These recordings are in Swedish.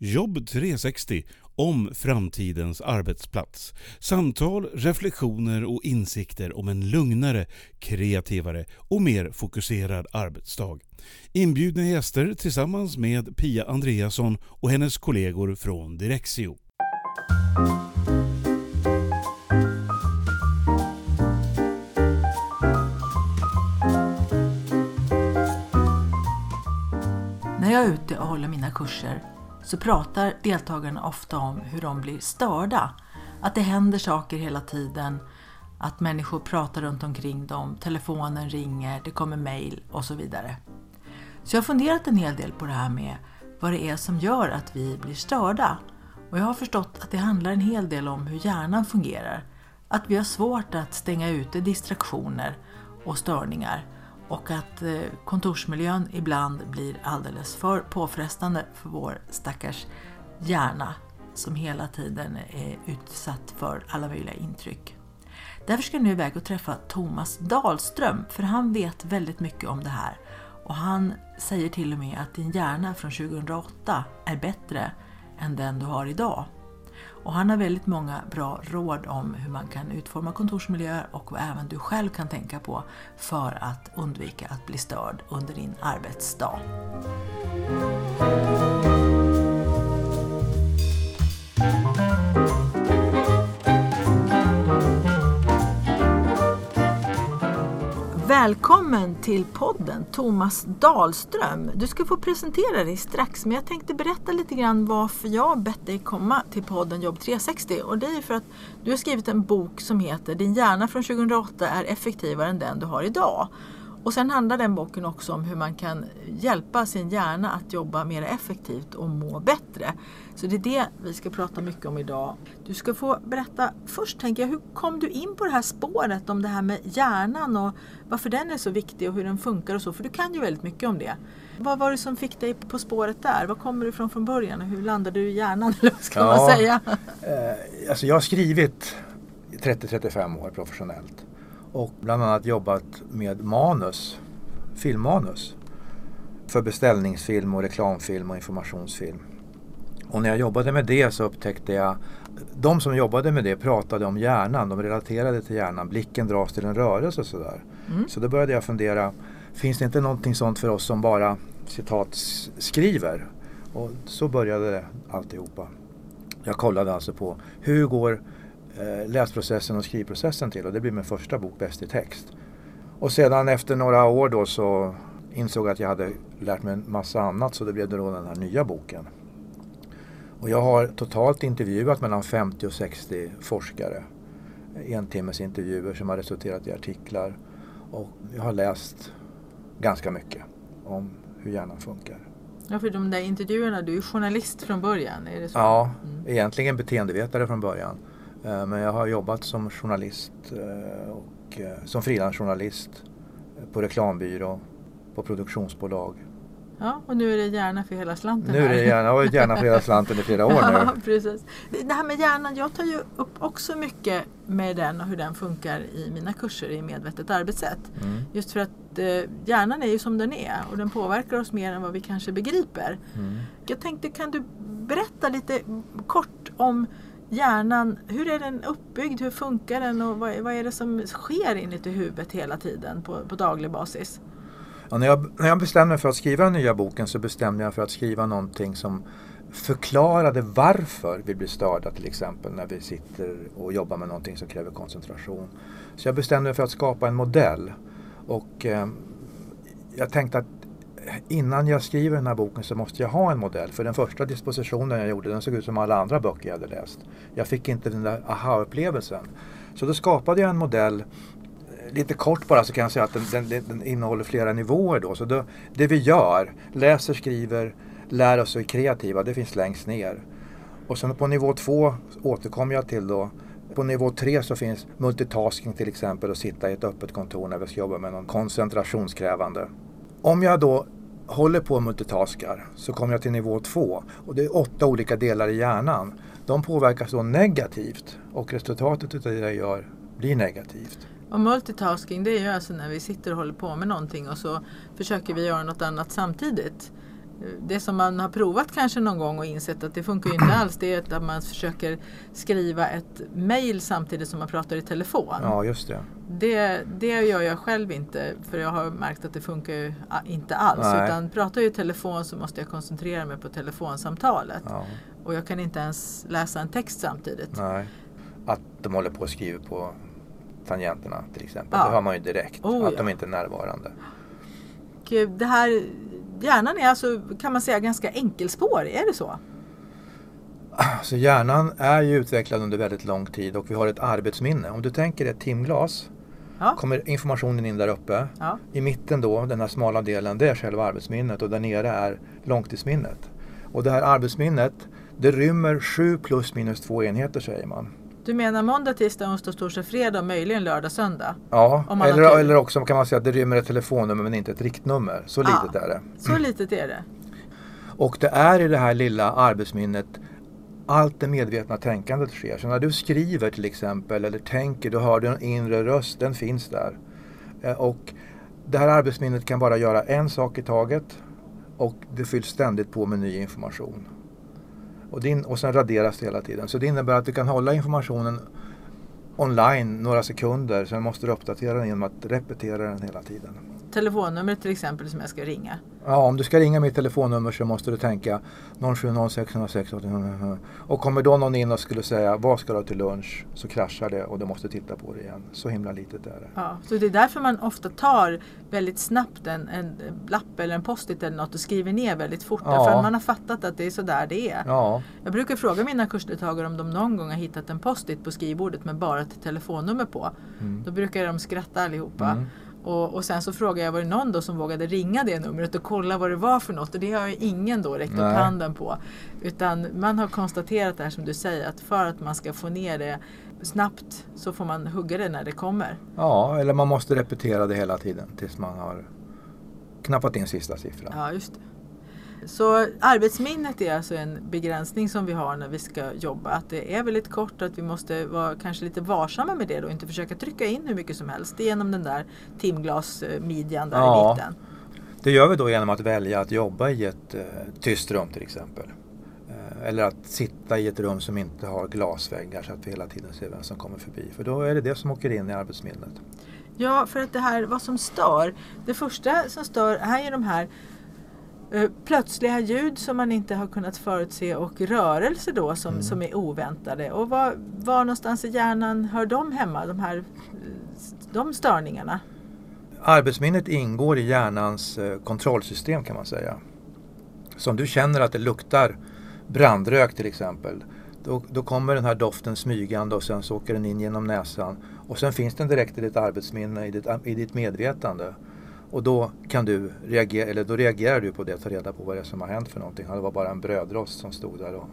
Jobb 360 om framtidens arbetsplats. Samtal, reflektioner och insikter om en lugnare, kreativare och mer fokuserad arbetsdag. Inbjudna gäster tillsammans med Pia Andreasson och hennes kollegor från Direxio. När jag är ute och håller mina kurser så pratar deltagarna ofta om hur de blir störda. Att det händer saker hela tiden, att människor pratar runt omkring dem, telefonen ringer, det kommer mejl och så vidare. Så jag har funderat en hel del på det här med vad det är som gör att vi blir störda. Och jag har förstått att det handlar en hel del om hur hjärnan fungerar. Att vi har svårt att stänga ute distraktioner och störningar och att eh, kontorsmiljön ibland blir alldeles för påfrestande för vår stackars hjärna som hela tiden är utsatt för alla möjliga intryck. Därför ska jag nu iväg och träffa Thomas Dahlström för han vet väldigt mycket om det här och han säger till och med att din hjärna från 2008 är bättre än den du har idag. Och han har väldigt många bra råd om hur man kan utforma kontorsmiljöer och vad även du själv kan tänka på för att undvika att bli störd under din arbetsdag. Välkommen till podden Thomas Dahlström. Du ska få presentera dig strax men jag tänkte berätta lite grann varför jag bett dig komma till podden Jobb 360 och det är för att du har skrivit en bok som heter Din hjärna från 2008 är effektivare än den du har idag. Och sen handlar den boken också om hur man kan hjälpa sin hjärna att jobba mer effektivt och må bättre. Så det är det vi ska prata mycket om idag. Du ska få berätta först, tänker jag, hur kom du in på det här spåret om det här med hjärnan och varför den är så viktig och hur den funkar och så, för du kan ju väldigt mycket om det. Vad var det som fick dig på spåret där? Var kommer du ifrån från början och hur landade du i hjärnan? Ska ja, man säga? Eh, alltså jag har skrivit 30-35 år professionellt och bland annat jobbat med manus, filmmanus för beställningsfilm och reklamfilm och informationsfilm. Och när jag jobbade med det så upptäckte jag de som jobbade med det pratade om hjärnan, de relaterade till hjärnan, blicken dras till en rörelse och sådär. Mm. Så då började jag fundera, finns det inte någonting sånt för oss som bara citat skriver? Och så började det alltihopa. Jag kollade alltså på hur går eh, läsprocessen och skrivprocessen till och det blev min första bok Bäst i text. Och sedan efter några år då så insåg jag att jag hade lärt mig en massa annat så det blev då den här nya boken. Och jag har totalt intervjuat mellan 50 och 60 forskare. En timmes intervjuer som har resulterat i artiklar. Och jag har läst ganska mycket om hur hjärnan funkar. Ja, för de där intervjuerna, du är journalist från början, är det så? Ja, mm. egentligen beteendevetare från början. Eh, men jag har jobbat som journalist eh, och eh, som frilansjournalist på reklambyrå, på produktionsbolag. Ja, och nu är det gärna för hela slanten. Nu är det gärna, och gärna för hela slanten i flera år nu. Ja, precis. Det här med hjärnan, jag tar ju upp också mycket med den och hur den funkar i mina kurser i medvetet arbetssätt. Mm. Just för att eh, hjärnan är ju som den är och den påverkar oss mer än vad vi kanske begriper. Mm. Jag tänkte, kan du berätta lite kort om hjärnan, hur är den uppbyggd, hur funkar den och vad, vad är det som sker inuti huvudet hela tiden på, på daglig basis? Ja, när, jag, när jag bestämde mig för att skriva den nya boken så bestämde jag för att skriva någonting som förklarade varför vi blir störda till exempel när vi sitter och jobbar med någonting som kräver koncentration. Så jag bestämde mig för att skapa en modell och eh, jag tänkte att innan jag skriver den här boken så måste jag ha en modell. För den första dispositionen jag gjorde den såg ut som alla andra böcker jag hade läst. Jag fick inte den där aha-upplevelsen. Så då skapade jag en modell lite kort bara så kan jag säga att den, den, den innehåller flera nivåer då. Så då, det vi gör, läser, skriver, lär oss och är kreativa, det finns längst ner. Och sen på nivå två återkommer jag till då på nivå tre så finns multitasking till exempel, att sitta i ett öppet kontor när vi ska jobba med någon koncentrationskrävande. Om jag då håller på och multitaskar så kommer jag till nivå två och det är åtta olika delar i hjärnan. De påverkas då negativt och resultatet av det jag gör blir negativt. Och multitasking det är ju alltså när vi sitter och håller på med någonting och så försöker vi göra något annat samtidigt. Det som man har provat kanske någon gång och insett att det funkar ju inte alls det är att man försöker skriva ett mail samtidigt som man pratar i telefon. Ja, just det. Det, det gör jag själv inte för jag har märkt att det funkar ju inte alls. Nej. Utan pratar jag i telefon så måste jag koncentrera mig på telefonsamtalet. Ja, Och jag kan inte ens läsa en text samtidigt. nej. Att de håller på och skriver på tangenterna till exempel. Ja. Det hör man ju direkt. Oh, att ja. de inte är närvarande. Och det här, hjärnan är alltså kan man säga ganska enkelspårig, är det så? Så hjärnan är ju utvecklad under väldigt lång tid och vi har ett arbetsminne. Om du tänker ett timglas Ja. kommer informationen in där uppe. Ja. I mitten då, den här smala delen, det är själva arbetsminnet och där nere är långtidsminnet. Och det här arbetsminnet, det rymmer 7 plus minus 2 enheter säger man. Du menar måndag, tisdag, onsdag, torsdag, fredag och möjligen lördag, söndag? Ja, eller, eller också kan man säga att det rymmer ett telefonnummer men inte ett riktnummer. Så Ja. litet är det. Så litet är det. Och det är i det här lilla arbetsminnet allt det medvetna tänkandet sker. Så när du skriver till exempel eller tänker, då hör du en inre röst, den finns där. Eh, Och det här arbetsminnet kan bara göra en sak i taget och det fylls ständigt på med ny information. Och, din, och sen raderas det hela tiden. Så det innebär att du kan hålla informationen online några sekunder, sen måste du uppdatera den genom att repetera den hela tiden. Telefonnumret till exempel som jag ska ringa. Ja, om du ska ringa mitt telefonnummer så måste du tänka 070606 och kommer då någon in och skulle säga vad ska du ha till lunch så kraschar det och du måste titta på det igen. Så himla litet är det. Ja, så det är därför man ofta tar väldigt snabbt en, en lapp eller en post-it eller något och skriver ner väldigt fort. Ja. För man har fattat att det är så där det är. Ja, Jag brukar fråga mina kursdeltagare om de någon gång har hittat en post-it på skrivbordet med bara ett telefonnummer på. Mm. Då brukar de skratta allihopa. Mm. Och, och sen så frågar jag var det någon då som vågade ringa det numret och kolla vad det var för något. Och det har ju ingen då räckt upp handen på. Utan man har konstaterat det här som du säger att för att man ska få ner det snabbt så får man hugga det när det kommer. ja, eller man måste repetera det hela tiden tills man har knappat in sista siffran. Ja, just det. Så arbetsminnet är alltså en begränsning som vi har när vi ska jobba. Att det är väldigt kort och att vi måste vara kanske lite varsamma med det och inte försöka trycka in hur mycket som helst genom den där timglasmidjan där Ja. i mitten. Det gör vi då genom att välja att jobba i ett eh, tyst rum till exempel. Eh, eller att sitta i ett rum som inte har glasväggar så att vi hela tiden ser vem som kommer förbi. För då är det det som åker in i arbetsminnet. Ja, för att det här, vad som stör. Det första som stör är ju de här plötsliga ljud som man inte har kunnat förutse och rörelser då som, Mm. som är oväntade. Och var, var någonstans i hjärnan hör de hemma, de här eh, de störningarna? Arbetsminnet ingår i hjärnans eh, kontrollsystem kan man säga. Så om du känner att det luktar brandrök till exempel. Då, då kommer den här doften smygande och sen så åker den in genom näsan. Och sen finns den direkt i ditt arbetsminne, i ditt, i ditt medvetande. Och då kan du reagera, eller då reagerar du på det och tar reda på vad det är som har hänt för någonting. Det var bara en brödrost som stod där och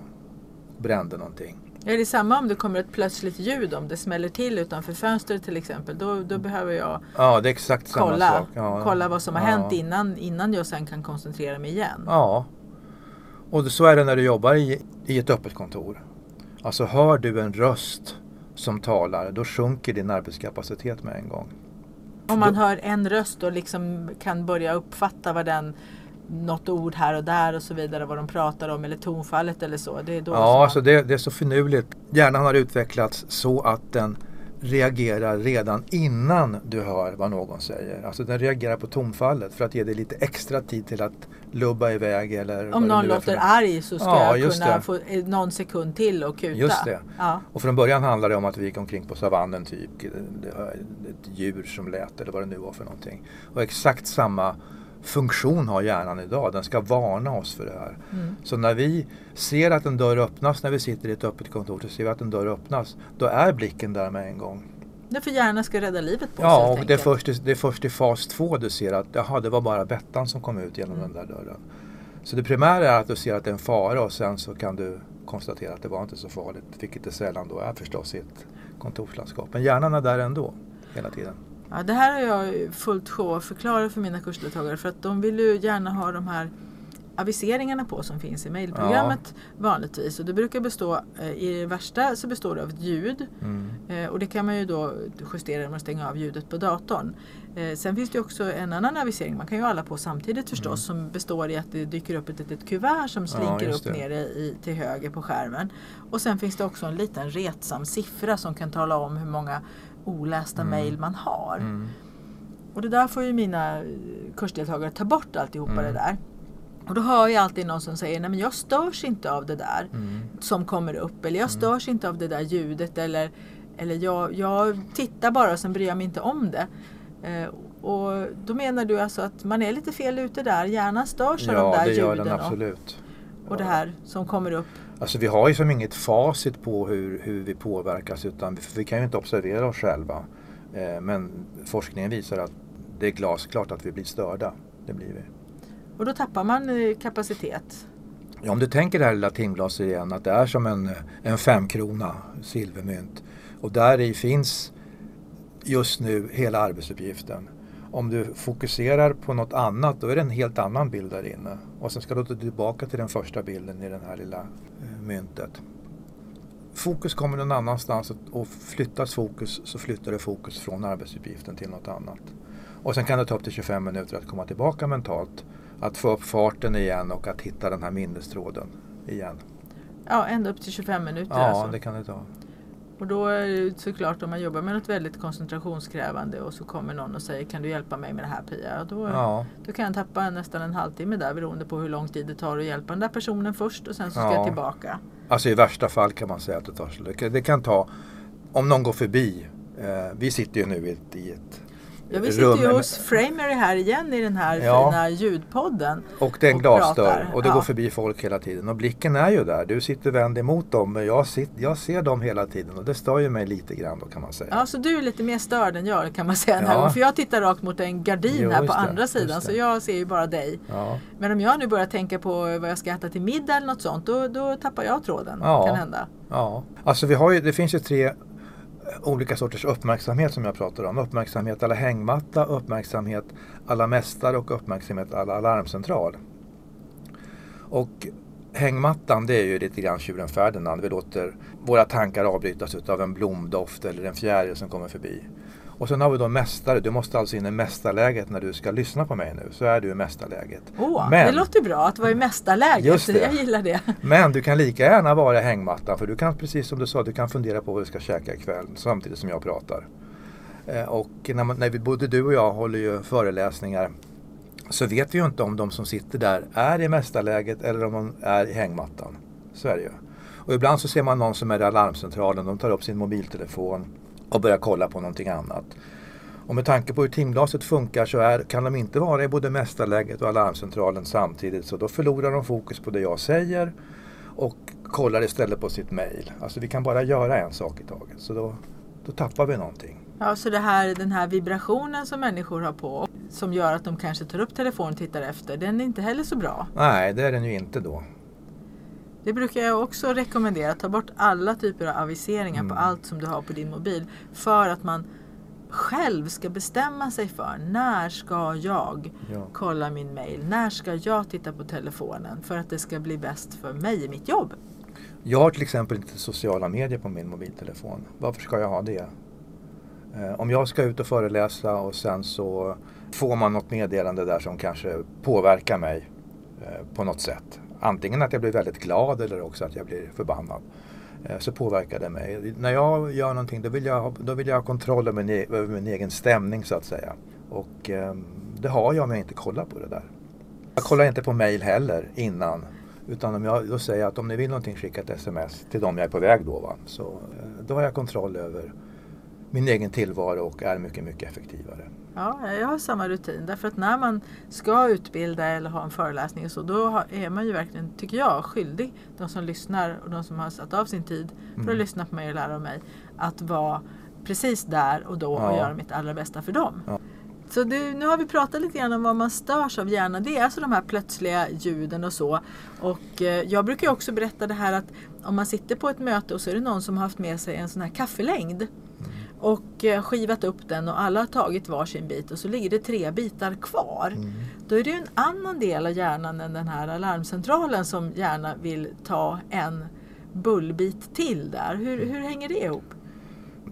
brände någonting. Är det samma om det kommer ett plötsligt ljud, om det smäller till utanför fönstret till exempel? Då, då behöver jag Ja, det är exakt samma kolla, sak. Ja, kolla vad som har ja. hänt innan, innan jag sen kan koncentrera mig igen. Ja. Och så är det när du jobbar i, i ett öppet kontor. Alltså hör du en röst som talar, då sjunker din arbetskapacitet med en gång. Om man hör en röst och liksom kan börja uppfatta vad den något ord här och där och så vidare vad de pratar om eller tonfallet eller så. Det är då Ja, man- alltså det, det är så finurligt. Hjärnan har utvecklats så att den reagerar redan innan du hör vad någon säger. Alltså den reagerar på tonfallet för att ge dig lite extra tid till att lubba iväg eller Om någon låter arg så ska Ja, jag kunna det. få eh, någon sekund till och kuta. Just det. Ja. Och från början handlade det om att vi gick omkring på savannen typ. Ett djur som lät eller vad det nu var för någonting. Och exakt samma funktion har hjärnan idag. Den ska varna oss för det här. Mm. Så när vi ser att en dörr öppnas när vi sitter i ett öppet kontor så ser vi att en dörr öppnas. Då är blicken där med en gång. Därför hjärnan ska rädda livet på oss Ja, och det är, först, det är först i fas två du ser att jaha, det var bara Bettan som kom ut genom Mm. den där dörren. Så det primära är att du ser att det är en fara och sen så kan du konstatera att det var inte så farligt. Vilket det sällan då är förstås i ett kontorslandskap. Men hjärnan är där ändå hela tiden. Ja, det här har jag fullt sjå att förklara för mina kursdeltagare för att de vill ju gärna ha de här aviseringarna på som finns i mejlprogrammet vanligtvis. Och det brukar bestå, eh, i det värsta så består det av ett ljud Mm. Eh, och det kan man ju då justera genom att stänga av ljudet på datorn. Eh, sen finns det också en annan avisering, man kan ju alla på samtidigt förstås, Mm. som består i att det dyker upp ett litet kuvert som slinker just upp nere i, till höger på skärmen. Och sen finns det också en liten retsam siffra som kan tala om hur många olästa Mm. mejl man har. Mm. Och det där får ju mina eh, kursdeltagare ta bort alltihopa Mm. det där. Och då hör jag alltid någon som säger, nej men jag störs inte av det där Mm. som kommer upp. Eller jag störs inte av det där ljudet. Eller, eller jag, jag tittar bara och sen bryr jag mig inte om det. Eh, och då menar du alltså att man är lite fel ute där. Hjärnan störs av de Ja, där det gör ljuden den absolut. Och det här som kommer upp. Alltså vi har ju som inget facit på hur, hur vi påverkas utan vi, vi kan ju inte observera oss själva. Eh, men forskningen visar att det är glasklart att vi blir störda. Det blir vi. Och då tappar man eh, kapacitet. Ja, om du tänker det här lilla timglaset igen att det är som en, en femkrona silvermynt och där i finns just nu hela arbetsuppgiften. Om du fokuserar på något annat då är det en helt annan bild där inne. Och sen ska du tillbaka till den första bilden i det här lilla eh, myntet. Fokus kommer någon annanstans och- flyttas fokus så flyttar det fokus från arbetsuppgiften till något annat. Och sen kan det ta upp till 25 minuter att komma tillbaka mentalt. Att få upp farten igen och att hitta den här minnestråden igen. Ja, ända upp till 25 minuter Ja, alltså. det kan det ta. Och då är det såklart om man jobbar med något väldigt koncentrationskrävande och så kommer någon och säger kan du hjälpa mig med det här Pia? Och då, Ja, då kan jag tappa nästan en halvtimme där beroende på hur lång tid det tar att hjälpa den där personen först och sen så ska Ja. jag tillbaka. alltså i värsta fall kan man säga att det tar så det kan- ta, om någon går förbi, eh, vi sitter ju nu i ett, i ett Ja, vi sitter ju hos Framery här igen i den här Ja. fina ljudpodden. och det är en och glasdörr och det Ja. går förbi folk hela tiden och blicken är ju där. Du sitter vänd emot dem men jag, sitter, jag ser dem hela tiden och det stör ju mig lite grann då kan man säga. Ja, så du är lite mer störd än jag kan man säga. Ja. Här. För jag tittar rakt mot en gardin Jo, här på det, andra sidan så jag ser ju bara dig. Ja. Men om jag nu börjar tänka på vad jag ska äta till middag eller något sånt då, då tappar jag tråden. Ja. Kan hända. Ja, alltså vi har ju, det finns ju tre Eh, olika sorters uppmärksamhet som jag pratar om. Uppmärksamhet alla hängmatta, uppmärksamhet alla mästare och uppmärksamhet alla alarmcentral. Och hängmattan det är ju lite grann tjuren Ferdinand. Vi låter våra tankar avbrytas av en blomdoft eller en fjäril som kommer förbi. Och sen har vi då mästare. Du måste alltså in i mästarläget när du ska lyssna på mig nu. Så är du i mästarläget. Åh, Men- det låter bra att vara i mästarläget. Just det. Jag gillar det. Men du kan lika gärna vara i hängmattan för du kan precis som du sa, du kan fundera på vad du ska käka ikväll samtidigt som jag pratar. Eh, Och när, man, när vi, både du och jag håller ju föreläsningar så vet vi ju inte om de som sitter där är i mästarläget eller om de är i hängmattan. Så är det ju. Och ibland så ser man någon som är i alarmcentralen, de tar upp sin mobiltelefon och börjar kolla på någonting annat. Och med tanke på hur timglaset funkar så är, kan de inte vara i både mästarläget och alarmcentralen samtidigt så då förlorar de fokus på det jag säger och kollar istället på sitt mail. Alltså vi kan bara göra en sak i taget så då, då tappar vi någonting. Ja, så det här, den här vibrationen som människor har på som gör att de kanske tar upp telefonen och tittar efter, den är inte heller så bra. Nej, det är den ju inte då. Det brukar jag också rekommendera. Ta bort alla typer av aviseringar Mm. på allt som du har på din mobil. För att man själv ska bestämma sig för när ska jag Ja. kolla min mail? När ska jag titta på telefonen? För att det ska bli bäst för mig i mitt jobb. Jag har till exempel inte sociala medier på min mobiltelefon. Varför ska jag ha det? Eh, Om jag ska ut och föreläsa och sen så får man något meddelande där som kanske påverkar mig eh, på något sätt. Antingen att jag blir väldigt glad eller också att jag blir förbannad. Eh, så påverkar det mig. När jag gör någonting då vill jag ha, då vill jag ha kontroll över min, e-, över min egen stämning så att säga. Och ehm, det har jag om jag inte kollar på det där. Jag kollar inte på mail heller innan. Utan om jag då säger att om ni vill någonting skicka ett sms till dem jag är på väg då. Va? Så eh, då har jag kontroll över min egen tillvaro och är mycket, mycket effektivare. Ja, jag har samma rutin. Därför att när man ska utbilda eller ha en föreläsning och så, då är man ju verkligen, tycker jag, skyldig de som lyssnar och de som har satt av sin tid för att Mm. lyssna på mig och lära av mig, att vara precis där och då och Ja. göra mitt allra bästa för dem. Ja. Så det, nu har vi pratat lite grann om vad man störs av hjärnan. Det är alltså de här plötsliga ljuden och så. Och eh, jag brukar också berätta det här att om man sitter på ett möte och så är det någon som har haft med sig en sån här kaffelängd och eh, skivat upp den och alla har tagit varsin bit och så ligger det tre bitar kvar. Mm. Då är det ju en annan del av hjärnan än den här alarmcentralen som gärna vill ta en bullbit till där. Hur, hur hänger det ihop?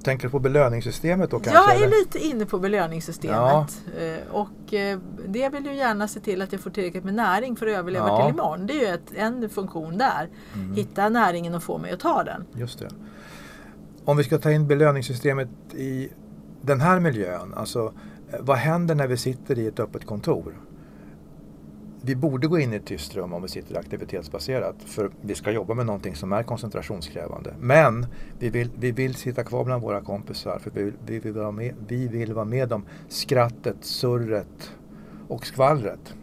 Tänker du på belöningssystemet då kanske? Jag är eller? lite inne på belöningssystemet. Eh, Och eh, det vill ju gärna se till att jag får tillräckligt med näring för att överleva Ja. till imorgon. Det är ju ett, en funktion där. Mm. Hitta näringen och få mig att ta den. Just det. Om vi ska ta in belöningssystemet i den här miljön, alltså eh, vad händer när vi sitter i ett öppet kontor? Vi borde gå in i ett tyst rum om vi sitter aktivitetsbaserat för vi ska jobba med någonting som är koncentrationskrävande. Men vi vill, vi vill sitta kvar bland våra kompisar för vi, vill- vi, vill vara med, vi vill vara med om skrattet, surret och skvallret.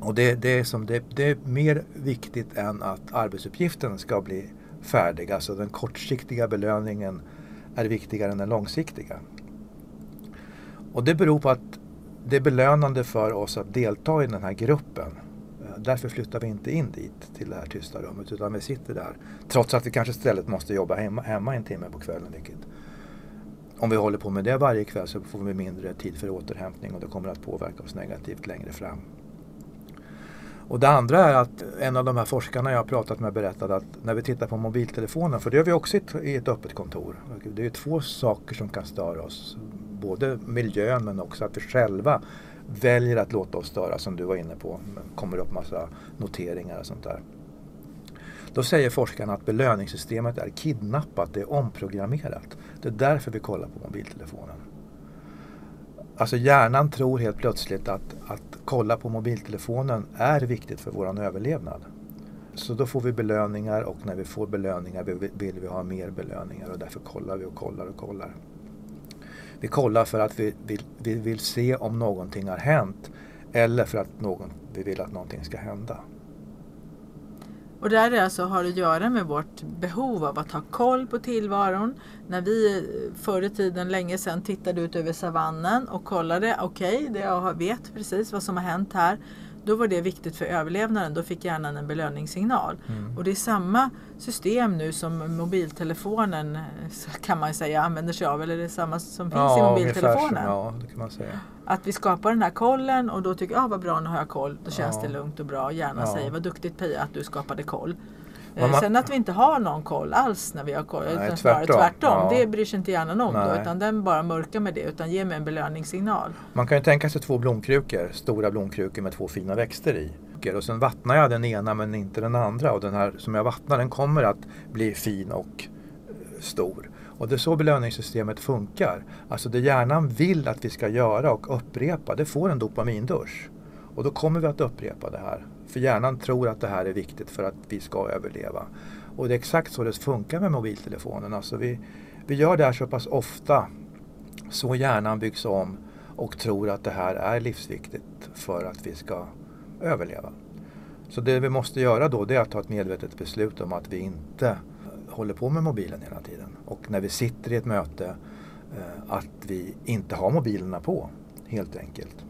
Och det, det, är som, det, det är mer viktigt än att arbetsuppgiften ska bli färdig. Alltså den kortsiktiga belöningen är viktigare än den långsiktiga. Och det beror på att det är belönande för oss att delta i den här gruppen. Därför flyttar vi inte in dit till det här tysta rummet utan vi sitter där. Trots att vi kanske istället måste jobba hemma, hemma en timme på kvällen. Vilket, om vi håller på med det varje kväll så får vi mindre tid för återhämtning och det kommer att påverka oss negativt längre fram. Och det andra är att en av de här forskarna jag har pratat med berättade att när vi tittar på mobiltelefonen, för det gör vi också i ett- öppet kontor. Det är två saker som kan störa oss. Både miljön men också att vi själva väljer att låta oss störa som du var inne på. Det kommer upp massa noteringar och sånt där. Då säger forskarna att belöningssystemet är kidnappat, det är omprogrammerat. Det är därför vi kollar på mobiltelefonen. Alltså hjärnan tror helt plötsligt att, att kolla på mobiltelefonen är viktigt för vår överlevnad. Så då får vi belöningar och när vi får belöningar vill vill vi ha mer belöningar och därför kollar vi och kollar och kollar. Vi kollar för att vi vill, vi vill se om någonting har hänt eller för att någon, vi vill att någonting ska hända. Och där alltså har att göra med vårt behov av att ha koll på tillvaron. När vi eh, förr i tiden, länge sedan, tittade ut över savannen och kollade, okej, okay, jag vet precis vad som har hänt här. Då var det viktigt för överlevnaden, då fick hjärnan en belöningssignal. Mm. Och det är samma system nu som mobiltelefonen kan man säga använder sig av, eller det är samma som finns i ungefär så. mobiltelefonen. Ja, det kan man säga. Att vi skapar den här kollen och då tycker jag, ah, vad bra nu har jag koll. Då känns Ja. det lugnt och bra. Hjärnan Ja. säger, vad duktigt Pia att du skapade koll. Eh, man- Sen att vi inte har någon koll alls när vi har koll. Nej, utan snarare tvärtom. tvärtom. Ja. Det bryr sig inte hjärnan om då. Utan den bara mörkar med det. Utan ger mig en belöningssignal. Man kan ju tänka sig två blomkrukor, stora blomkrukor med två fina växter i. Och sen vattnar jag den ena men inte den andra och den här som jag vattnar den kommer att bli fin och eh, stor. Och det är så belöningssystemet funkar. Alltså det hjärnan vill att vi ska göra och upprepa, det får en dopamindusch. Och då kommer vi att upprepa det här. För hjärnan tror att det här är viktigt för att vi ska överleva. Och det är exakt så det funkar med mobiltelefonen. Alltså vi, vi gör det här så pass ofta så hjärnan byggs om och tror att det här är livsviktigt för att vi ska överleva. Så det vi måste göra då det är att ta ett medvetet beslut om att vi inte håller på med mobilen hela tiden. Och när vi sitter i ett möte eh, att vi inte har mobilerna på helt enkelt.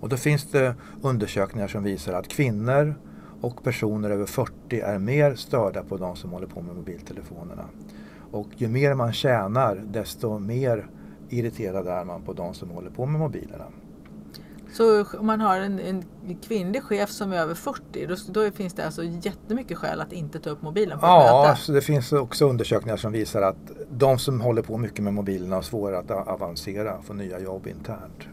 Och då finns det undersökningar som visar att kvinnor och personer över 40 är mer störda på de som håller på med mobiltelefonerna. Och ju mer man tjänar desto mer irriterad är man på de som håller på med mobilerna. Så om man har en, en kvinnlig chef som är över 40. Då, då finns det alltså jättemycket skäl att inte ta upp mobilen på Ja, så det finns också undersökningar som visar att de som håller på mycket med mobilerna har svårare att avancera, få nya jobb internt.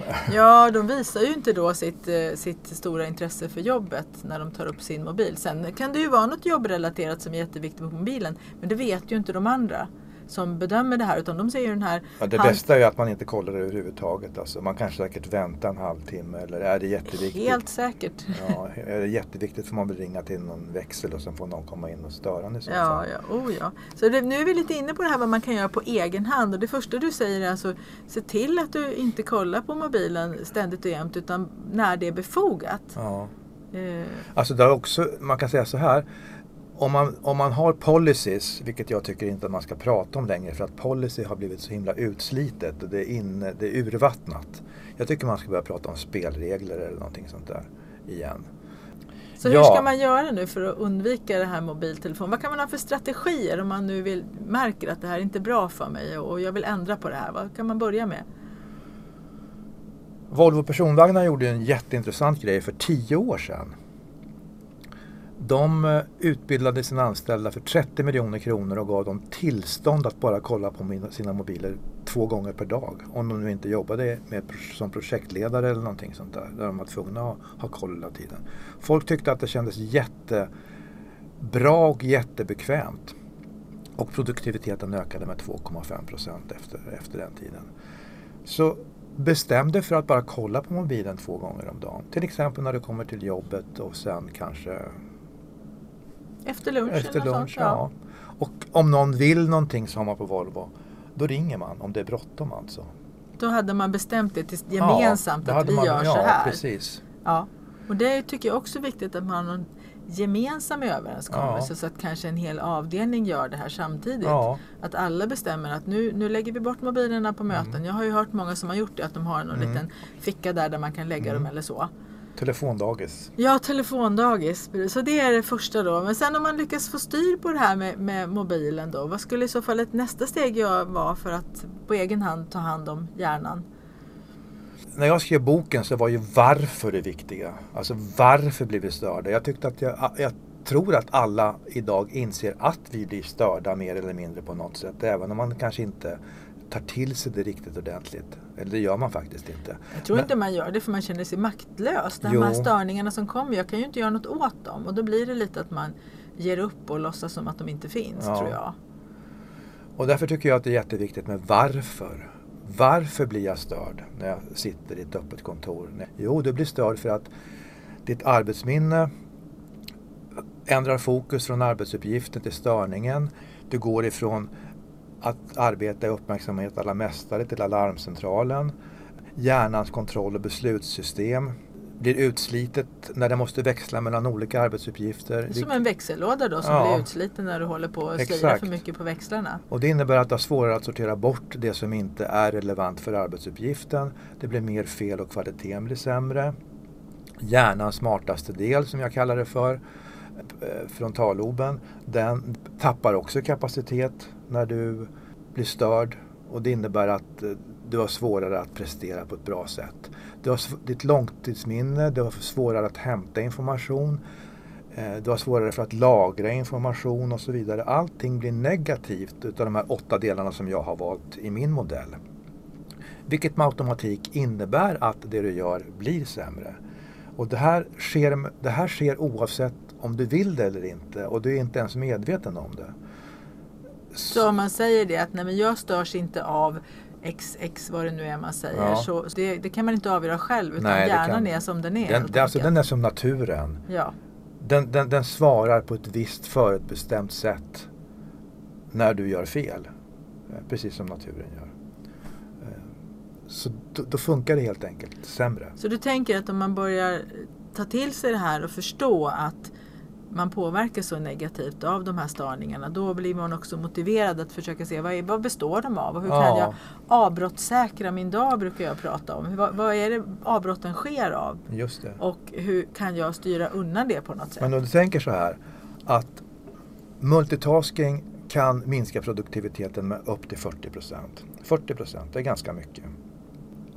Ja, de visar ju inte då sitt, eh, sitt stora intresse för jobbet när de tar upp sin mobil. Sen kan det ju vara något jobbrelaterat som är jätteviktigt på mobilen. Men det vet ju inte de andra som bedömer det här. Utan de ser ju den här... Ja, det hand- bästa är att man inte kollar det överhuvudtaget. Alltså, man kanske säkert väntar en halvtimme eller är det jätteviktigt? Helt säkert. Ja, är det jätteviktigt får man väl ringa till någon växel och sen får någon komma in och störa en Ja, ja, oh ja. Så det, nu är vi lite inne på det här vad man kan göra på egen hand. Och det första du säger är alltså se till att du inte kollar på mobilen ständigt och jämt utan när det är befogat. Ja. Eh, Alltså det är också, man kan säga så här. Om man, om man har policies, vilket jag tycker inte att man ska prata om längre för att policy har blivit så himla utslitet och det är, inne, det är urvattnat. Jag tycker man ska börja prata om spelregler eller någonting sånt där igen. Så hur Ja. ska man göra nu för att undvika det här mobiltelefon? Vad kan man ha för strategier om man nu vill, märker att det här är inte är bra för mig och jag vill ändra på det här? Vad kan man börja med? Volvo personvagnar gjorde en jätteintressant grej för tio år sedan. De eh, utbildade sina anställda för 30 miljoner kronor och gav dem tillstånd att bara kolla på sina mobiler två gånger per dag. Om de nu inte jobbade med, som projektledare eller någonting sånt där. Där de var tvungna att ha koll hela tiden. Folk tyckte att det kändes jättebra och jättebekvämt. Och produktiviteten ökade med 2,5 procent efter, efter den tiden. Så bestäm dig för att bara kolla på mobilen två gånger om dagen. Till exempel när du kommer till jobbet och sen kanske efter lunch? Efter lunch, ja. ja. Och om någon vill någonting som man på Volvo, då ringer man om det är bråttom alltså. Då hade man bestämt det gemensamt ja, att vi man, gör ja, så här. Precis. Ja, och det tycker jag också är viktigt att man har någon gemensam överenskommelse Ja. så att kanske en hel avdelning gör det här samtidigt. Ja. Att alla bestämmer att nu, nu lägger vi bort mobilerna på möten. Mm. Jag har ju hört många som har gjort det, att de har någon Mm. liten ficka där, där man kan lägga Mm. dem eller så. Telefondagis. Ja, telefondagis. Så det är det första då. Men sen om man lyckas få styr på det här med, med mobilen då. Vad skulle i så fall ett nästa steg vara för att på egen hand ta hand om hjärnan? När jag skrev boken så var ju varför det viktiga. Alltså varför blir vi störda? Jag tyckte att jag, jag tror att alla idag inser att vi blir störda mer eller mindre på något sätt. Även om man kanske inte tar till sig det riktigt ordentligt. Eller det gör man faktiskt inte. Jag tror Men- inte man gör det för man känner sig maktlös. De Jo. här störningarna som kommer, jag kan ju inte göra något åt dem. Och då blir det lite att man ger upp och låtsas som att de inte finns, Ja. tror jag. Och därför tycker jag att det är jätteviktigt med varför. Varför blir jag störd när jag sitter i ett öppet kontor? Jo, du blir störd för att ditt arbetsminne ändrar fokus från arbetsuppgiften till störningen. Du går ifrån att arbeta i uppmärksamhet alla mästare till alarmcentralen. Hjärnans kontroll och beslutssystem blir utslitet när det måste växla mellan olika arbetsuppgifter. Som en växellåda då som Ja. blir utsliten när du håller på att slira för mycket på växlarna. Och det innebär att det är svårare att sortera bort det som inte är relevant för arbetsuppgiften. Det blir mer fel och kvaliteten blir sämre. Hjärnans smartaste del som jag kallar det för, eh, frontalloben, den tappar också kapacitet när du blir störd. Och det innebär att eh, du har svårare att prestera på ett bra sätt. Du har ditt långtidsminne, du har svårare att hämta information. Eh, du har svårare för att lagra information och så vidare. Allting blir negativt utav de här åtta delarna som jag har valt i min modell. Vilket med automatik innebär att det du gör blir sämre. Och det här, sker, det här sker oavsett om du vill det eller inte och du är inte ens medveten om det. Så om man säger det att nej men jag störs inte av XX vad det nu är man säger. Ja. Så det, det kan man inte avgöra själv utan Nej, hjärnan är som den är. Den, det, alltså, den är som naturen. Ja. Den, den, den svarar på ett visst förutbestämt sätt när du gör fel. Eh, Precis som naturen gör. Eh, Så då, då funkar det helt enkelt sämre. Så du tänker att om man börjar ta till sig det här och förstå att man påverkas så negativt av de här störningarna. Då blir man också motiverad att försöka se vad, är, vad består de av och hur kan Ja. jag avbrottssäkra min dag brukar jag prata om. Vad, vad är det avbrotten sker av? Just det. Och hur kan jag styra undan det på något sätt? Men om du tänker så här att multitasking kan minska produktiviteten med upp till 40 procent. 40 procent, det är ganska mycket.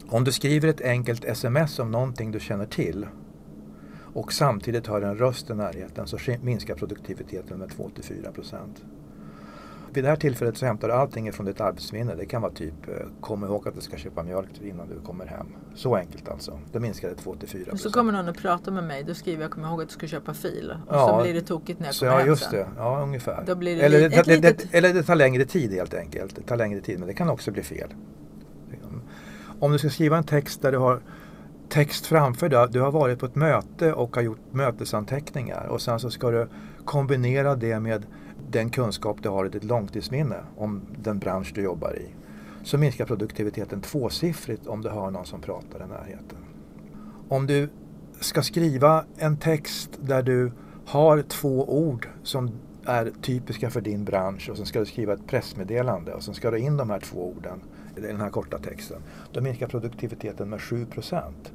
Om du skriver ett enkelt sms om någonting du känner till och samtidigt har en röst i närheten så sk- minskar produktiviteten med 2-4 procent. Vid det här tillfället så hämtar du allting från ditt arbetsminne. Det kan vara typ, eh, kom ihåg att du ska köpa mjölk innan du kommer hem. Så enkelt alltså. Då minskar det 2-4 Och så procent. kommer någon och pratar med mig. Då skriver jag, kom ihåg att du ska köpa fil. Och Ja. så blir det tokigt när jag kommer ja, hem just sen. det. Ja, ungefär. Då blir det eller, det, det, litet- det, eller det tar längre tid helt enkelt. Det tar längre tid, men det kan också bli fel. Om du ska skriva en text där du har text framför dig. Du har varit på ett möte och har gjort mötesanteckningar och sen så ska du kombinera det med den kunskap du har i ditt långtidsminne om den bransch du jobbar i. Så minskar produktiviteten tvåsiffrigt om du hör någon som pratar i närheten. Om du ska skriva en text där du har två ord som är typiska för din bransch och sen ska du skriva ett pressmeddelande och sen ska du in de här två orden den här korta texten. Då minskar produktiviteten med 7 procent.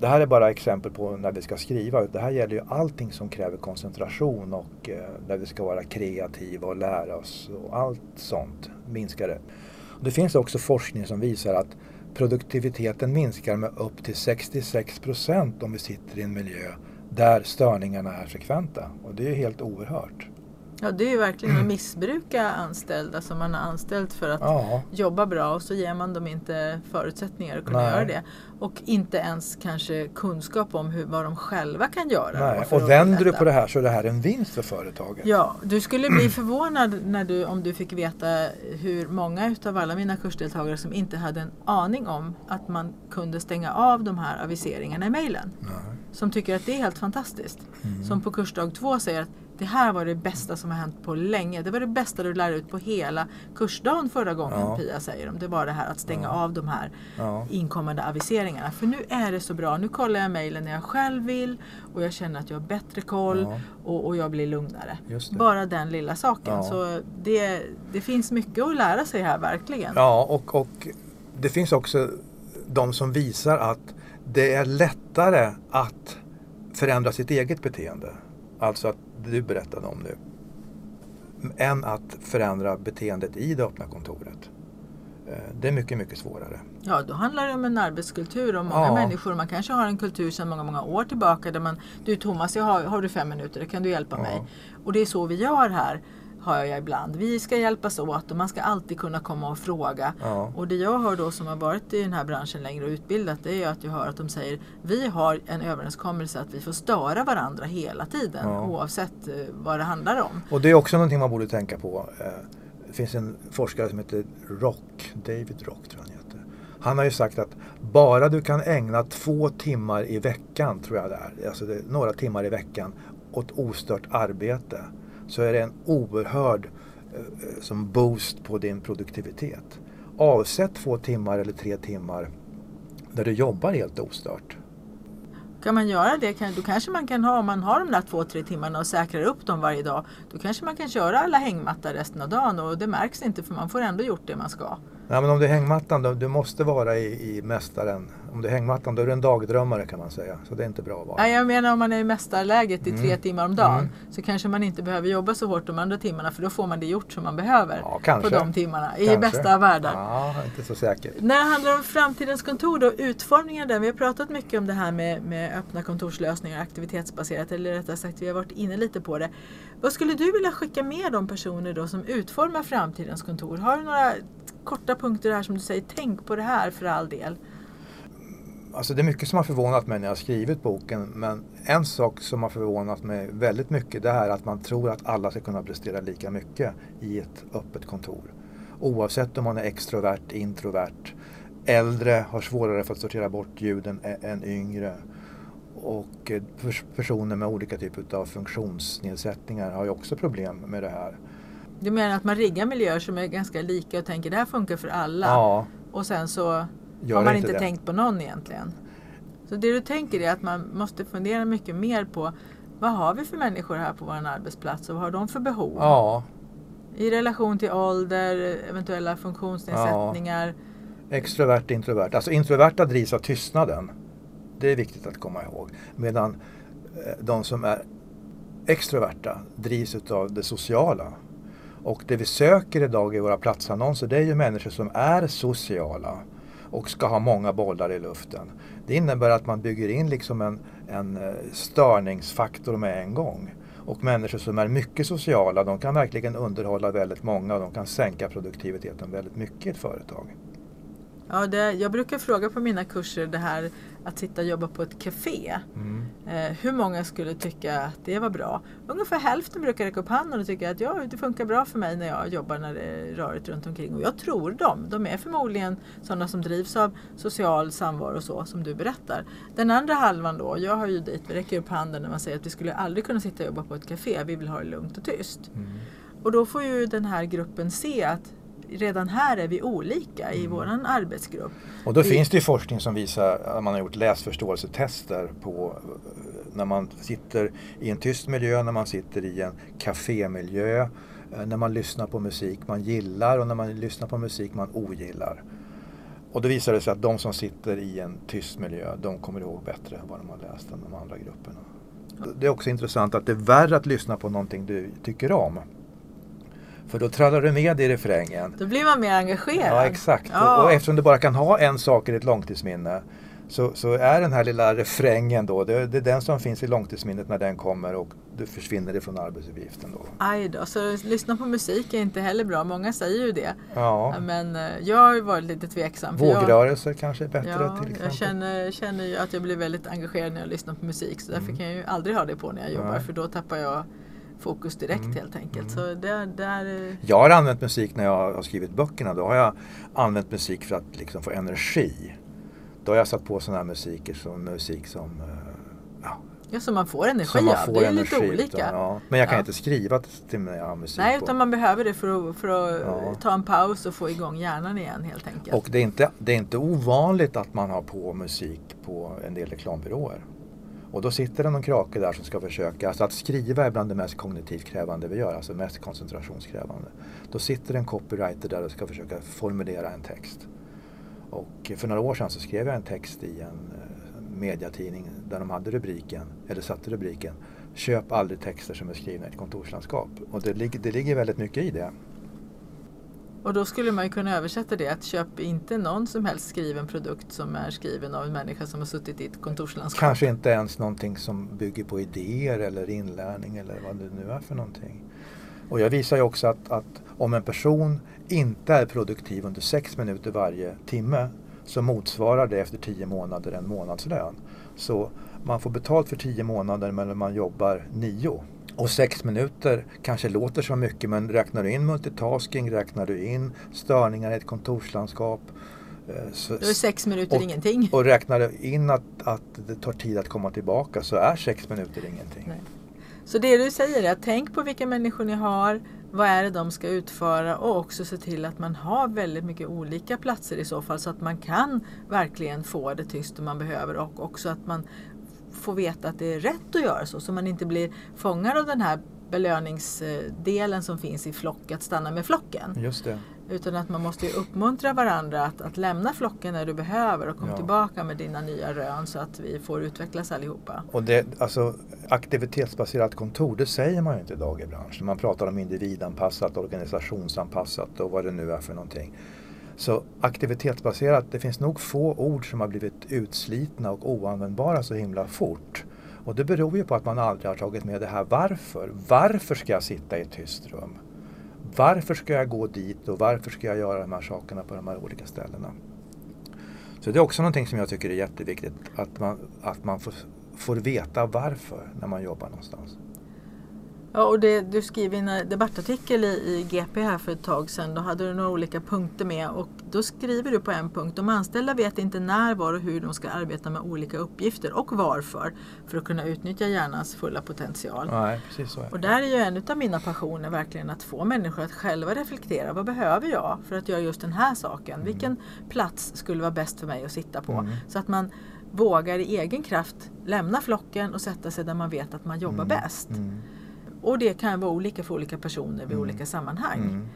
Det här är bara exempel på när vi ska skriva. Det här gäller ju allting som kräver koncentration och eh, där vi ska vara kreativa och lära oss och allt sånt minskar det. Det finns också forskning som visar att produktiviteten minskar med upp till 66 procent om vi sitter i en miljö där störningarna är frekventa. Och det är helt oerhört. Ja, det är ju verkligen att missbruka anställda som man har anställt för att Ja, jobba bra och så ger man dem inte förutsättningar att kunna Nej. göra det. Och inte ens kanske kunskap om hur, vad de själva kan göra. nej. Och vänder du på det här så är det här en vinst för företaget. Ja, du skulle bli förvånad när du, om du fick veta hur många utav alla mina kursdeltagare som inte hade en aning om att man kunde stänga av de här aviseringarna i mejlen. Som tycker att det är helt fantastiskt. Mm. Som på kursdag två säger att det här var det bästa som har hänt på länge. Det var det bästa du lärde ut på hela kursdagen förra gången Ja. Pia säger de. Det var det här att stänga av de här Ja. inkommande aviseringarna. För nu är det så bra. Nu kollar jag mejlen när jag själv vill och jag känner att jag har bättre koll Ja. och, och jag blir lugnare. Bara den lilla saken. Ja. Så det, det finns mycket att lära sig här verkligen. Ja, och, och det finns också de som visar att det är lättare att förändra sitt eget beteende. Alltså att du berättade om nu. Än att förändra beteendet i det öppna kontoret. Eh, Det är mycket, mycket svårare. Ja, då handlar det om en arbetskultur och många Ja. människor. Man kanske har en kultur sedan många, många år tillbaka där man Du Thomas, jag har, har du fem minuter? Kan du hjälpa Ja. mig? Och det är så vi gör här, har jag ibland. Vi ska hjälpas åt och man ska alltid kunna komma och fråga. Ja. Och det jag hör då som har varit i den här branschen längre och utbildat det är att jag hör att de säger Vi har en överenskommelse att vi får störa varandra hela tiden Ja. oavsett eh, vad det handlar om. Och det är också någonting man borde tänka på. Eh, Det finns en forskare som heter Rock, David Rock tror jag han heter. Han har ju sagt att bara du kan ägna två timmar i veckan, tror jag det är, alltså det är några timmar i veckan, åt ostört arbete så är det en oerhörd eh, som boost på din produktivitet. Avsätt två timmar eller tre timmar där du jobbar helt ostört. Kan man göra det, kan, då kanske man kan ha, om man har de där två, tre timmarna och säkrar upp dem varje dag, då kanske man kan köra alla hängmattor resten av dagen och det märks inte för man får ändå gjort det man ska. Nej, men om det är hängmattan, då, du måste vara i, i mästaren. Om det är hängmattan, då är du en dagdrömmare kan man säga. Så det är inte bra att vara. Nej, jag menar om man är i mästarläget i tre Mm. timmar om dagen Mm. så kanske man inte behöver jobba så hårt de andra timmarna för då får man det gjort som man behöver Ja, på de timmarna i Kanske. bästa av världar. Ja, inte så säkert. När det handlar om framtidens kontor då, utformningen där. Vi har pratat mycket om det här med, med öppna kontorslösningar, aktivitetsbaserat, eller rättare sagt vi har varit inne lite på det. Vad skulle du vilja skicka med de personer då som utformar framtidens kontor? Har du några korta punkter här som du säger, tänk på det här för all del? Alltså det är mycket som har förvånat mig när jag har skrivit boken. Men en sak som har förvånat mig väldigt mycket det är att man tror att alla ska kunna prestera lika mycket i ett öppet kontor. Oavsett om man är extrovert, introvert, äldre har svårare för att sortera bort ljuden än yngre. Och eh, pers- personer med olika typer av funktionsnedsättningar har ju också problem med det här. Du menar att man riggar miljöer som är ganska lika och tänker det här funkar för alla Ja, och sen så gör har man inte det. tänkt på någon egentligen. Så det du tänker är att man måste fundera mycket mer på vad har vi för människor här på vår arbetsplats och vad har de för behov? Ja, I relation till ålder, eventuella funktionsnedsättningar. Extrovert, introvert. Alltså introverta drivs av tystnaden. Det är viktigt att komma ihåg. Medan eh, de som är extroverta drivs av det sociala. Och det vi söker idag i våra platsannonser det är ju människor som är sociala och ska ha många bollar i luften. Det innebär att man bygger in liksom en, en eh, störningsfaktor med en gång. Och människor som är mycket sociala de kan verkligen underhålla väldigt många och de kan sänka produktiviteten väldigt mycket i ett företag. Ja, det, jag brukar fråga på mina kurser det här att sitta och jobba på ett café. Mm. Eh, hur många skulle tycka att det var bra? Ungefär hälften brukar räcka upp handen och tycka att ja, det funkar bra för mig när jag jobbar när det är rörigt runt omkring. Och jag tror dem. De är förmodligen sådana som drivs av social samvaro och så som du berättar. Den andra halvan då, jag har ju dit, vi räcker upp handen när man säger att vi skulle aldrig kunna sitta och jobba på ett café. Vi vill ha det lugnt och tyst. Mm. Och då får ju den här gruppen se att redan här är vi olika i våran arbetsgrupp. Och då Vi- finns det ju forskning som visar att man har gjort läsförståelsetester på eh, när man sitter i en tyst miljö, när man sitter i en kafémiljö, eh, när man lyssnar på musik man gillar och när man lyssnar på musik man ogillar. Och då visar det sig att de som sitter i en tyst miljö, de kommer ihåg bättre vad de har läst än de andra grupperna. Det är också intressant att det är värre att lyssna på någonting du tycker om. För då trallar du med i refrängen. Då blir man mer engagerad. Ja, exakt. Ja. Och, och eftersom du bara kan ha en sak i ditt långtidsminne så, så är den här lilla refrängen då, det, det är den som finns i långtidsminnet när den kommer och du försvinner ifrån arbetsuppgiften. Då. Aj då, så lyssna på musik är inte heller bra. Många säger ju det. Ja. Men eh, jag har varit lite tveksam. för jag- Vågrörelser kanske är bättre Ja, till exempel. jag känner, känner ju att jag blir väldigt engagerad när jag lyssnar på musik. Så därför Mm. kan jag ju aldrig ha det på när jag jobbar. Nej. För då tappar jag fokus direkt Mm, helt enkelt. mm. Så det, där, Jag har använt musik när jag har skrivit böckerna. Då har jag använt musik för att liksom få energi. Då har jag satt på sådana här musiker som musik som, eh, ja, ja, så man får energi som man av. får Det är energi lite olika. Ja. Men jag kan Ja. inte skriva till- har musik Nej, utan man behöver det för att, för att Ja. ta en paus och få igång hjärnan igen helt enkelt. Och det är, inte, det är inte ovanligt att man har på musik på en del reklambyråer. Och då sitter det någon krake där som ska försöka, alltså att skriva är bland det mest kognitivt krävande vi gör, alltså mest koncentrationskrävande. Då sitter en copywriter där och ska försöka formulera en text. Och för några år sedan så skrev jag en text i en eh, mediatidning där de hade rubriken, eller satte rubriken Köp aldrig texter som är skrivna i ett kontorslandskap. Och det, det ligger väldigt mycket i det. Och då skulle man ju kunna översätta det att köp inte någon som helst skriven produkt som är skriven av en människa som har suttit i ett kontorslandskap. Kanske inte ens någonting som bygger på idéer eller inlärning eller vad det nu är för någonting. Och jag visar ju också att, att om en person inte är produktiv under sex minuter varje timme så motsvarar det efter tio månader en månadslön. Så man får betalt för tio månader men man jobbar nio. Och sex minuter kanske låter som mycket men räknar du in multitasking, räknar du in störningar i ett kontorslandskap eh, så, Då är sex minuter Och- ingenting. och räknar du in att, att det tar tid att komma tillbaka så är sex minuter ingenting. Nej. Så det du säger är att tänk på vilka människor ni har, vad är det de ska utföra och också se till att man har väldigt mycket olika platser i så fall så att man kan verkligen få det tyst man behöver och också att man får veta att det är rätt att göra så så man inte blir fångad av den här belöningsdelen som finns i flock, att stanna med flocken. Just det. Utan att man måste ju uppmuntra varandra att, att lämna flocken när du behöver och komma Ja. tillbaka med dina nya rön så att vi får utvecklas allihopa. Och det, alltså, aktivitetsbaserat kontor, det säger man ju inte idag i branschen. Man pratar om individanpassat, organisationsanpassat och vad det nu är för någonting. Så aktivitetsbaserat, det finns nog få ord som har blivit utslitna och oanvändbara så himla fort. Och det beror ju på att man aldrig har tagit med det här varför. Varför ska jag sitta i ett tyst rum? Varför ska jag gå dit och varför ska jag göra de här sakerna på de här olika ställena? Så det är också någonting som jag tycker är jätteviktigt, att man, att man får, får veta varför när man jobbar någonstans. Ja, och det, du skrev en debattartikel i, i GP här för ett tag sedan. Då hade du några olika punkter med och då skriver du på en punkt. De anställda vet inte när, var och hur de ska arbeta med olika uppgifter och varför för att kunna utnyttja hjärnans fulla potential. Nej, precis så. Och där är ju en av mina passioner verkligen att få människor att själva reflektera. Vad behöver jag för att göra just den här saken? Vilken plats skulle vara bäst för mig att sitta på? Mm. Så att man vågar i egen kraft lämna flocken och sätta sig där man vet att man jobbar Mm. bäst. Och det kan vara olika för olika personer vid Mm. olika sammanhang. Mm.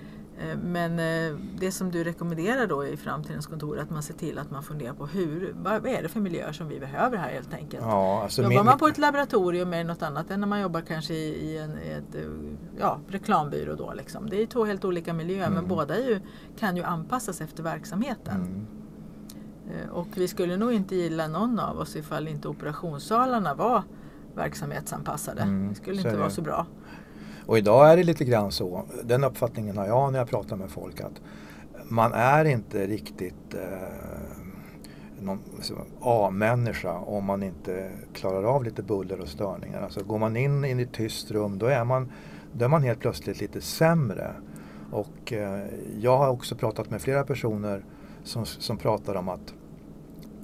Eh, Men eh, det som du rekommenderar då i framtidens kontor att man ser till att man funderar på hur, vad är det för miljöer som vi behöver här helt enkelt. Ja, alltså Jobbar min- man på ett laboratorium är det något annat än när man jobbar kanske i, en ett, eh, ja, reklambyrå. Då, liksom. Det är två helt olika miljöer men Mm. båda är ju, kan ju anpassas efter verksamheten. Mm. Och vi skulle nog inte gilla någon av oss ifall inte operationssalarna var verksamhetsanpassade. Mm, det skulle inte vara så bra. Och idag är det lite grann så, den uppfattningen har jag när jag pratar med folk, att man är inte riktigt eh, någon så, A-människa om man inte klarar av lite buller och störningar. Alltså går man in i ett tyst rum då är man, då är man helt plötsligt lite sämre. Och eh, jag har också pratat med flera personer som, som pratar om att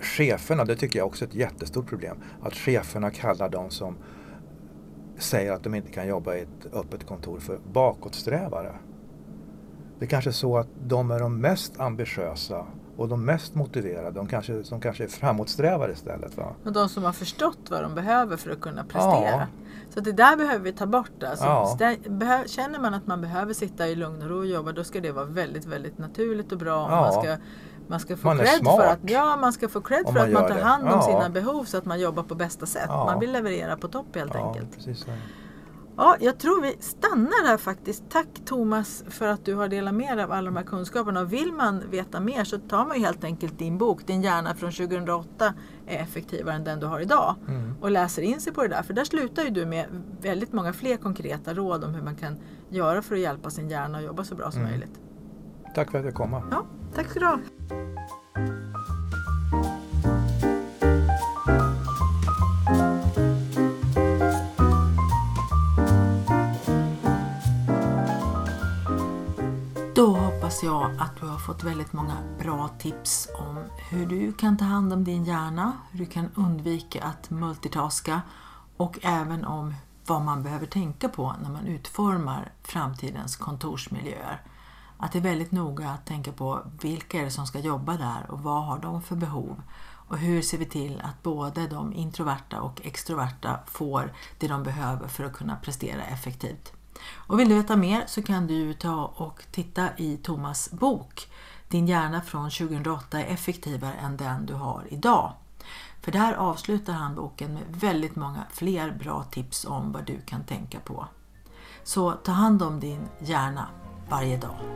cheferna, det tycker jag också är ett jättestort problem, att cheferna kallar de som säger att de inte kan jobba i ett öppet kontor för bakåtsträvare. Det är kanske så att de är de mest ambitiösa och de mest motiverade. De kanske, som kanske är framåtsträvare istället. Va? Och de som har förstått vad de behöver för att kunna prestera. Ja. Så det där behöver vi ta bort. Alltså, Ja. behö- känner man att man behöver sitta i lugn och ro och jobba då ska det vara väldigt, väldigt naturligt och bra. Ja. Man, ska, man ska få Man cred för att, ja, man ska få cred för man att man tar det. hand om Ja. sina behov så att man jobbar på bästa sätt. Ja. Man vill leverera på topp helt Ja, enkelt. precis. Ja, jag tror vi stannar här faktiskt. Tack Thomas för att du har delat med dig av alla de här kunskaperna. Och vill man veta mer så tar man ju helt enkelt din bok, Din hjärna från 2008 är effektivare än den du har idag. Mm. Och läser in sig på det där. För där slutar ju du med väldigt många fler konkreta råd om hur man kan göra för att hjälpa sin hjärna att jobba så bra som Mm. möjligt. Tack för att jag kom. Ja, tack ska du ha. Då hoppas jag att du har fått väldigt många bra tips om hur du kan ta hand om din hjärna, hur du kan undvika att multitaska och även om vad man behöver tänka på när man utformar framtidens kontorsmiljöer. Att det är väldigt noga att tänka på vilka är det som ska jobba där och vad har de för behov? Och hur ser vi till att både de introverta och extroverta får det de behöver för att kunna prestera effektivt? Och vill du veta mer så kan du ju ta och titta i Thomas bok Din hjärna från 2008 är effektivare än den du har idag. För där avslutar han boken med väldigt många fler bra tips om vad du kan tänka på. Så ta hand om din hjärna varje dag.